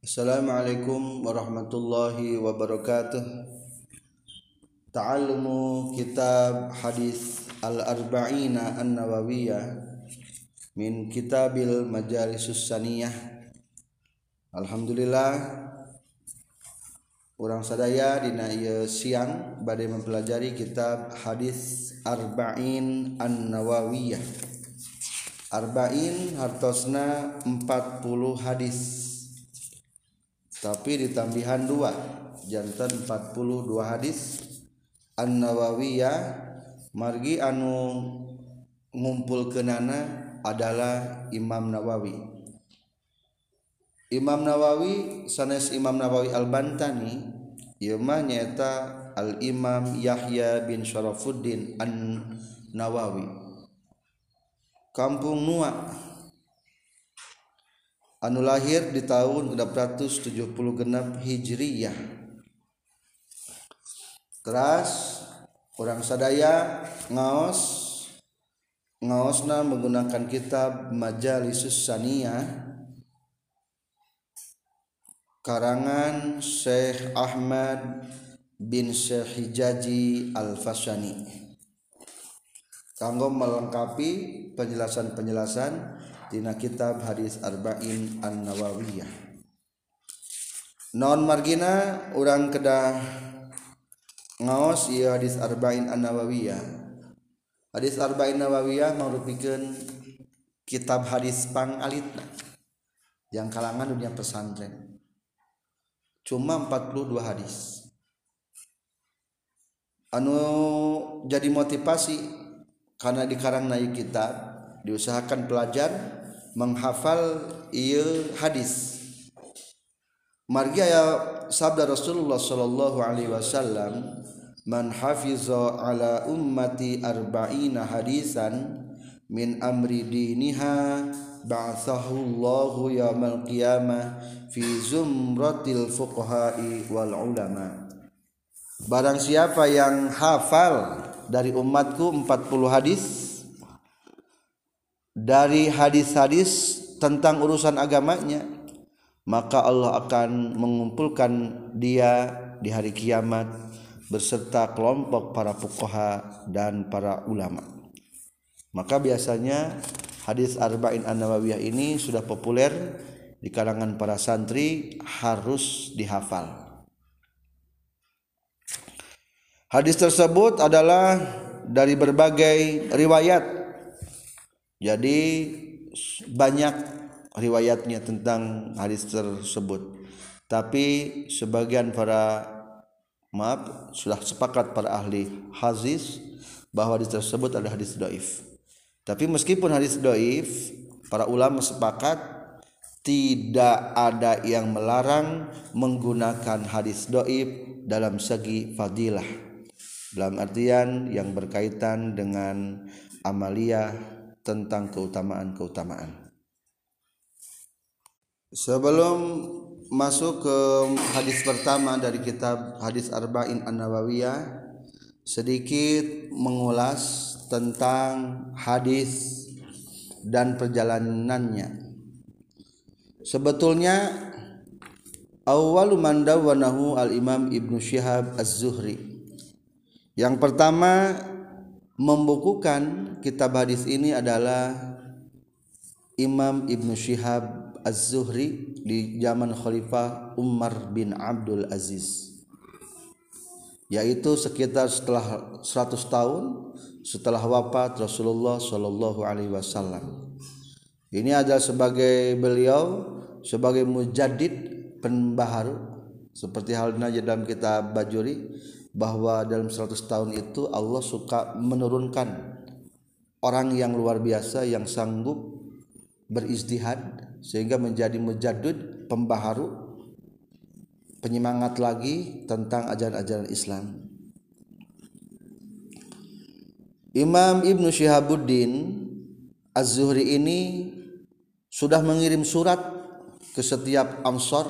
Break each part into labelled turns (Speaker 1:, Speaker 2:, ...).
Speaker 1: Assalamualaikum warahmatullahi wabarakatuh. Ta'allumu kitab hadis al-arba'ina an-nawawiyah min kitabil majalisus saniyah. Alhamdulillah orang sadaya dina ieu siang badai mempelajari kitab hadis arba'in an-nawawiyah. Arba'in hartosna 40 hadis tapi ditambihan dua. Jantan 42 hadis. An-Nawawiyah margi anu ngumpul kenana adalah Imam Nawawi. Imam Nawawi sanes Imam Nawawi Al-Bantani ieu mah nyaeta Al-Imam Yahya bin Syarafuddin An-Nawawi. Kampung Nuak anu lahir di tahun 670 genap Hijriyah. Keras orang sadaya ngaos. Ngaosna menggunakan kitab Majalisus Saniyah. Karangan Syekh Ahmad bin Syekh Hijaji Al-Fasani kanggo melengkapi penjelasan-penjelasan tina kitab hadis arba'in an-nawawiyah. Non margina? Orang kedah ngaos ieu hadis arba'in an-nawawiyah. Hadis arba'in nawawiyah merupakan kitab hadis pang alitna yang kalangan dunia pesantren. Cuma 42 hadis. Anu jadi motivasi karena dikarang naik kitab diusahakan pelajar menghafal iya hadis. Margi aya sabda Rasulullah sallallahu alaihi wasallam man hafiza ala ummati arba'ina hadisan min amri diniha ba'athahu Allahu yaumal qiyamah fi zumratil fuqaha'i wal ulama. Barang siapa yang hafal dari umatku 40 hadis dari hadis-hadis tentang urusan agamanya maka Allah akan mengumpulkan dia di hari kiamat beserta kelompok para fuqaha dan para ulama maka biasanya hadis arba'in an-nawawiyah ini sudah populer di kalangan para santri harus dihafal Hadis tersebut adalah dari berbagai riwayat. Jadi banyak riwayatnya tentang hadis tersebut. Tapi sebagian para maaf sudah sepakat para ahli hadis bahwa hadis tersebut adalah hadis doif. Tapi meskipun hadis doif, para ulama sepakat tidak ada yang melarang menggunakan hadis doif dalam segi fadilah dalam artian yang berkaitan dengan amalia tentang keutamaan-keutamaan. Sebelum masuk ke hadis pertama dari kitab Hadis Arba'in An-Nawawiyah, sedikit mengulas tentang hadis dan perjalanannya. Sebetulnya awwalu man al-Imam Ibnu Syihab Az-Zuhri yang pertama membukukan kitab hadis ini adalah Imam Ibnu Syihab Az-Zuhri di zaman Khalifah Umar bin Abdul Aziz. Yaitu sekitar setelah 100 tahun setelah wafat Rasulullah Shallallahu alaihi wasallam. Ini adalah sebagai beliau sebagai mujaddid pembaharu seperti halnya dalam kitab Bajuri bahwa dalam 100 tahun itu Allah suka menurunkan orang yang luar biasa yang sanggup beristihad sehingga menjadi mujaddid pembaharu penyemangat lagi tentang ajaran-ajaran Islam. Imam Ibnu Syihabuddin Az-Zuhri ini sudah mengirim surat ke setiap amsor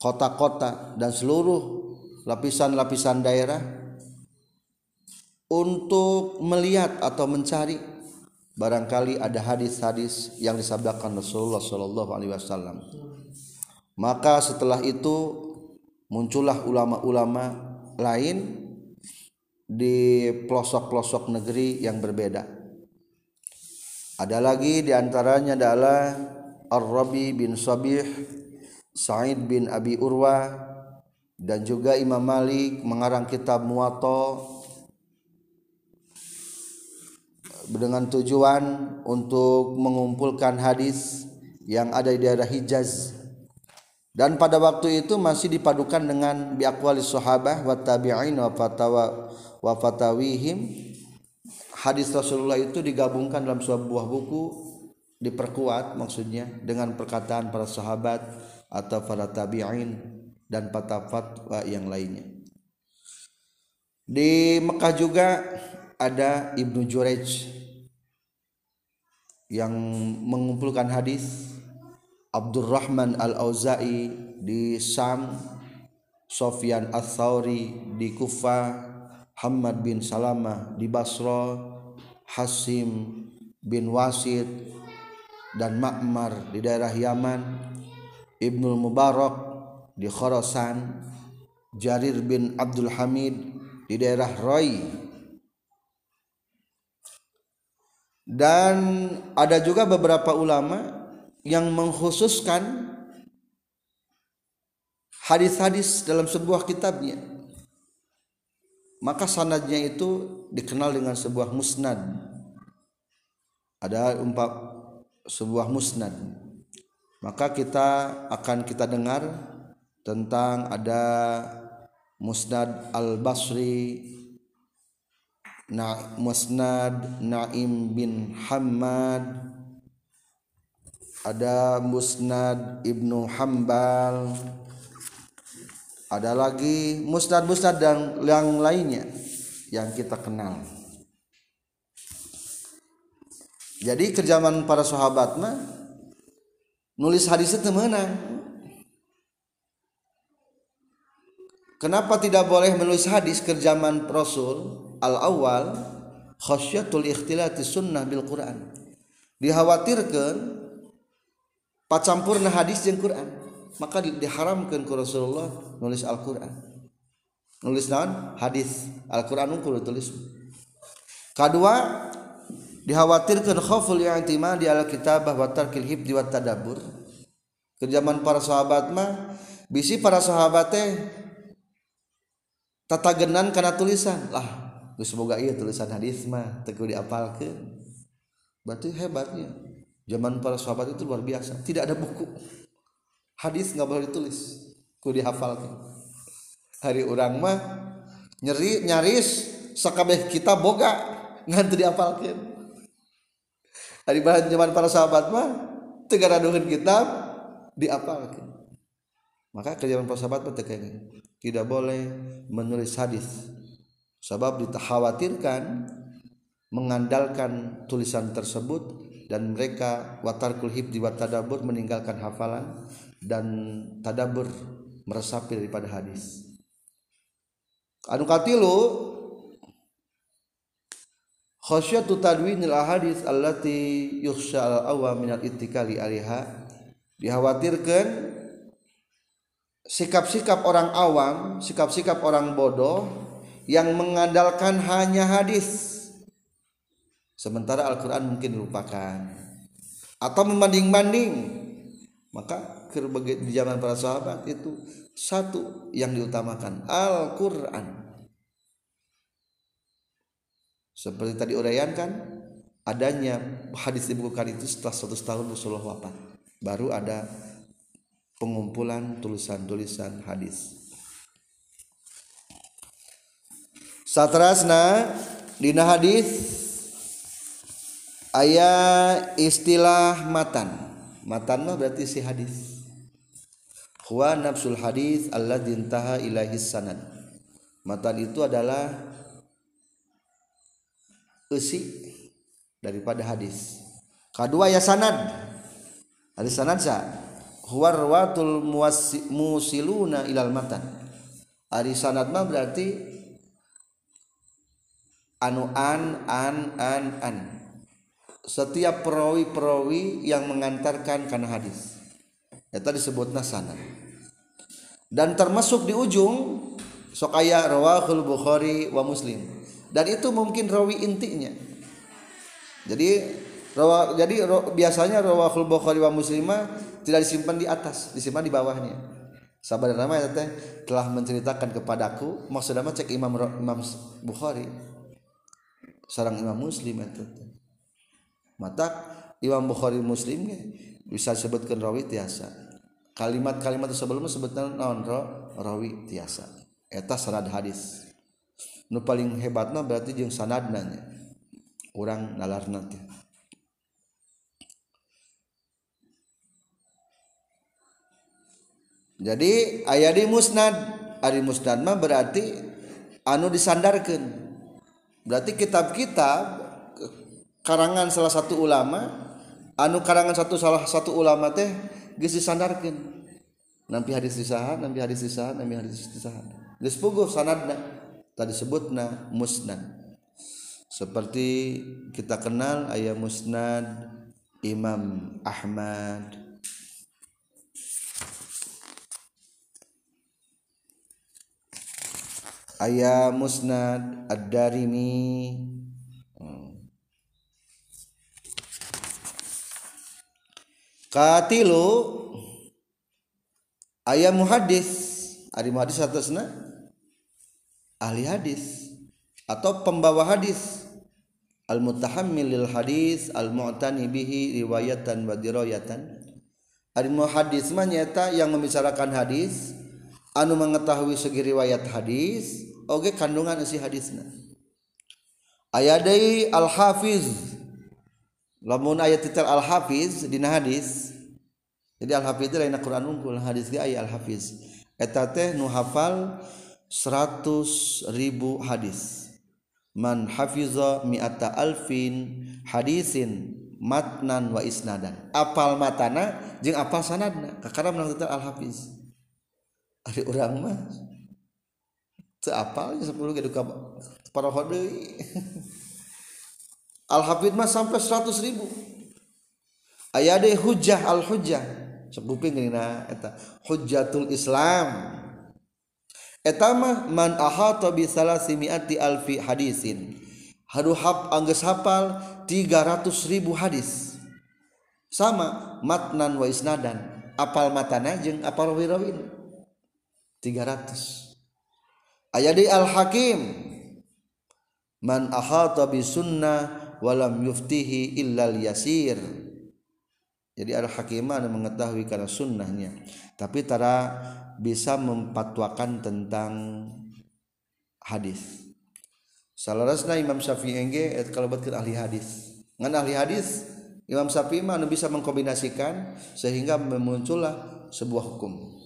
Speaker 1: kota-kota dan seluruh lapisan-lapisan daerah untuk melihat atau mencari. Barangkali ada hadis-hadis yang disabdakan Rasulullah Shallallahu Alaihi Wasallam. Maka setelah itu muncullah ulama-ulama lain di pelosok-pelosok negeri yang berbeda. Ada lagi di antaranya adalah Ar-Rabi bin Sabih Sa'id bin Abi Urwa dan juga Imam Malik mengarang kitab Muwatta dengan tujuan untuk mengumpulkan hadis yang ada di daerah Hijaz. Dan pada waktu itu masih dipadukan dengan biakwali sahabah wa tabi'in wa fatawa wa fatawihim. Hadis Rasulullah itu digabungkan dalam sebuah buku diperkuat maksudnya dengan perkataan para sahabat atau para tabi'in dan fatwa yang lainnya. Di Mekah juga ada Ibnu Jurej yang mengumpulkan hadis Abdurrahman Al-Auza'i di Sam Sofyan Ats-Tsauri di Kufah Hamad bin Salamah di Basra Hasim bin Wasid dan Ma'mar di daerah Yaman Ibnu Mubarak di Khorasan Jarir bin Abdul Hamid di daerah Roy. Dan ada juga beberapa ulama yang mengkhususkan hadis-hadis dalam sebuah kitabnya. Maka sanadnya itu dikenal dengan sebuah musnad. Ada empat sebuah musnad. Maka kita akan kita dengar tentang ada musnad al basri na musnad naim bin hamad ada musnad Ibnu Hambal ada lagi musnad-musnad dan yang lainnya yang kita kenal. Jadi kerjaan para sahabat mah nulis hadis itu menang Kenapa tidak boleh menulis hadis ke zaman Rasul al-awwal khasyatul ikhtilati sunnah bil Quran. Dikhawatirkan pacampurna hadis jeung Quran, maka diharamkan ku Rasulullah nulis Al-Qur'an. Nulis naon? Hadis. Al-Qur'an kudu tulis. Kedua, dikhawatirkan khauful i'timadi al kitabah wa tarkil hibdi wa tadabbur. Ke zaman para sahabat mah bisi para sahabat teh tatagenan karena tulisan. Lah boga ieu tulisan hadis mah teu diapalkeun. Berarti hebatnya zaman para sahabat itu luar biasa. Tidak ada buku. Hadis nggak boleh ditulis. Ku dihafalkan hari orang mah nyeri nyaris sakabeh kita boga ngantu dihafalkan hari bahan zaman para sahabat mah tegara kitab diapalkan maka kerjaan para sahabat mah tidak boleh menulis hadis. Sebab dikhawatirkan mengandalkan tulisan tersebut dan mereka watarkul hibdi wa tadabur meninggalkan hafalan dan tadabur meresapi daripada hadis. Anu katilu khasyatu tadwinil ahadis allati yukhsha al awam minal ittikali alaiha dikhawatirkan sikap-sikap orang awam sikap-sikap orang bodoh yang mengandalkan hanya hadis. Sementara Al-Quran mungkin dilupakan. Atau membanding-banding. Maka di zaman para sahabat itu satu yang diutamakan Al-Quran. Seperti tadi uraian kan adanya hadis dibukukan itu setelah satu tahun Rasulullah wafat. Baru ada pengumpulan tulisan-tulisan hadis. Satrasna dina hadis ayat istilah matan. Matan mah berarti si hadis. Huwa nafsul hadis Allah dintaha ilahi sanad. Matan itu adalah isi daripada hadis. Kedua ya sanad. Hadis sanad sa huwa rawatul musiluna ilal matan. Hadis sanad mah berarti anu an an an an. Setiap perawi-perawi yang mengantarkan karena hadis. Disebut nasana dan termasuk di ujung sokaya rawahul Bukhari wa Muslim. Dan itu mungkin rawi intinya. Jadi rawa jadi biasanya rawahul Bukhari wa Muslimah tidak disimpan di atas disimpan di bawahnya. Sabar nama ya teh telah menceritakan kepadaku maksudnya cek Imam Imam Bukhari? Seorang Imam Muslim itu mata Imam Bukhari Muslim bisa disebutkan rawi tiasa. Kalimat-kalimat sebelumnya sebutnya naon rawi tiasa. Eta sanad hadis. Nu paling hebatnya berarti jeung sanadna nya. Urang nalarna teh jadi aya di musnad. Ari musnad mah berarti anu disandarkan. Berarti kitab-kitab karangan salah satu ulama anu karangan satu salah satu ulama teh geus disandarkeun. Nampi hadis disahan nampi hadis disahan nampi hadis disahan geus puguh sanadna. Tadi sebutna musnad. Seperti kita kenal ayat musnad Imam Ahmad ayat musnad Ad-Darimi. Katilu ayam muhadis ari muhadis atasna ahli hadis. Atau pembawa hadis. Al mutahammil lil hadis al mu'tani bihi riwayatan wa dirayatan. Ari muhadis mah nyata yang membicarakan hadis anu mengetahui segi riwayat hadis oge kandungan si hadisna. Aya deui al hafiz lamun aya titel al hafiz dina hadis. Jadi al hafiz lain Quran unggul hadis ge aya al hafiz eta teh nu hafal 100 ribu hadis. Man hafiza mi'ata alfin hadisin matnan wa isnadan. Apal matana jeung apal sanadna. Kakara menang titel al hafiz ari urang mah. 10 ge duka para deui Al-Hafid mah sampai 100 ribu. Aya deh hujah al-hujah sebuping gini eta. Hujjatul Islam. Eta mah man ahata bi salasimiati alfi hadisin. Haduhap angges hafal 300 ribu hadis. Sama matnan wa isnadan. Apal matana jeung apal wirawin 300 aya di al-hakim. Man ahata bi sunnah walam yuftihi illal yasir. Jadi ada hakimah yang mengetahui karena sunnahnya. Tapi tara bisa mempatwakan tentang hadis. Salarasna Imam Syafi'i engge kalau betul ahli hadis. Ngan ahli hadis Imam Syafi'i mah bisa mengkombinasikan sehingga memuncullah sebuah hukum.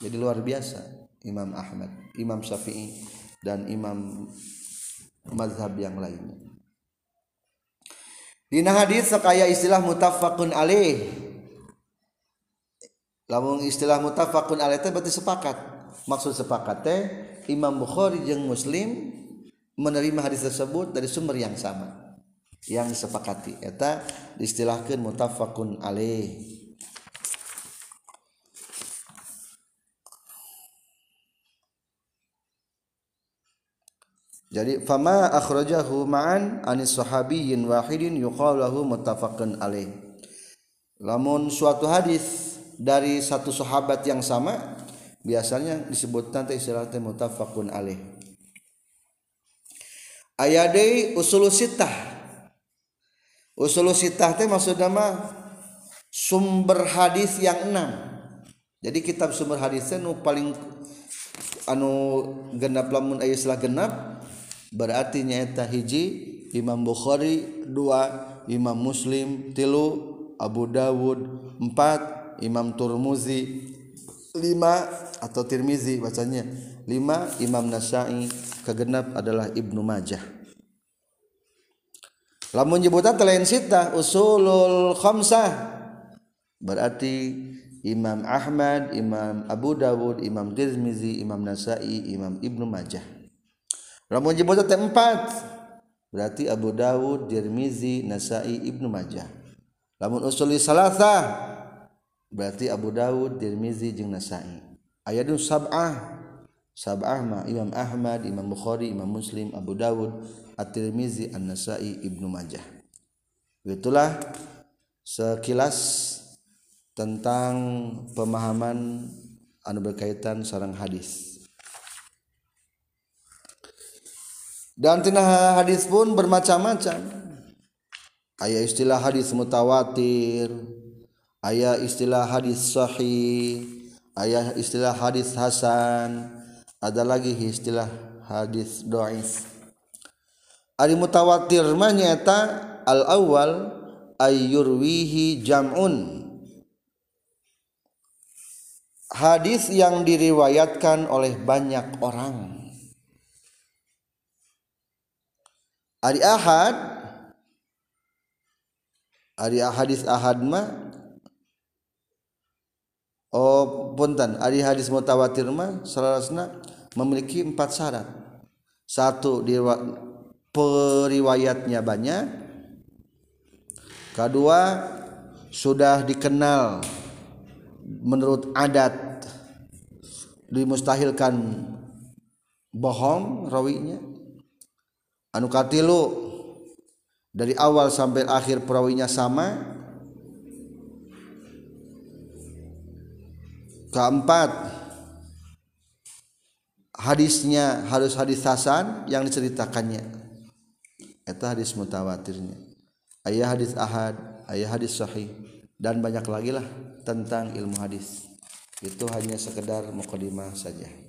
Speaker 1: Jadi luar biasa Imam Ahmad Imam Syafi'i dan Imam mazhab yang lainnya. Dina hadis sekaya istilah mutafakun alaih. Lamun istilah mutafakun alaih teh berarti sepakat. Maksud sepakat teh Imam Bukhari jeung Muslim menerima hadis tersebut dari sumber yang sama. Yang disepakati eta distilahkan mutafakun alaih. Jadi fama akhrajahu ma'an anis sahabiyyin wahidin yuqalu lahu muttafaqun alaih. Lamun suatu hadis dari satu sahabat yang sama biasanya disebut nanti istilah teh muttafaqun alaih. Ayadei usul sitah usul sitah teh maksudnya mah sumber hadis yang enam. Jadi kitab sumber hadisnya nu paling anu genap lamun istilah genap berarti nyaeta hiji Imam Bukhari dua Imam Muslim tilu Abu Dawud empat Imam Turmuzi lima atau Tirmizi bacanya lima Imam Nasai kegenap adalah Ibnu Majah. Lamun nyebutan lain sita usulul khamsah. Berarti Imam Ahmad, Imam Abu Dawud, Imam Tirmizi, Imam Nasai, Imam Ibnu Majah lamun nyebut teh empat. Berarti Abu Dawud, Tirmizi, Nasai, Ibnu Majah. Lamun usuli salasa berarti Abu Dawud Tirmizi jeung Nasa'i. Aya nu sab'ah. Sab'ah ma Imam Ahmad Imam Bukhari Imam Muslim Abu Dawud At-Tirmizi An-Nasa'i Ibnu Majah. Itulah sekilas tentang pemahaman anu berkaitan sarang hadis dan tina hadis pun bermacam-macam. Ayat istilah hadis mutawatir ayat istilah hadis sahih ayat istilah hadis hasan ada lagi istilah hadis doif. Ari mutawatir mah nyata al awal ayyurwihi jam'un. Hadis yang diriwayatkan oleh banyak orang Ari ahad. Ari hadis ahad mah. Oh punten. Ari hadis mutawatir mah salasna memiliki empat syarat. Satu periwayatnya banyak. Kedua sudah dikenal menurut adat. Dimustahilkan bohong rawinya anu katilu dari awal sampai akhir perawinya sama. Keempat hadisnya harus hadis hasan yang diceritakannya. Itu hadis mutawatirnya. Ayah hadis ahad ayah hadis sahih dan banyak lagi lah tentang ilmu hadis. Itu hanya sekedar mukadimah saja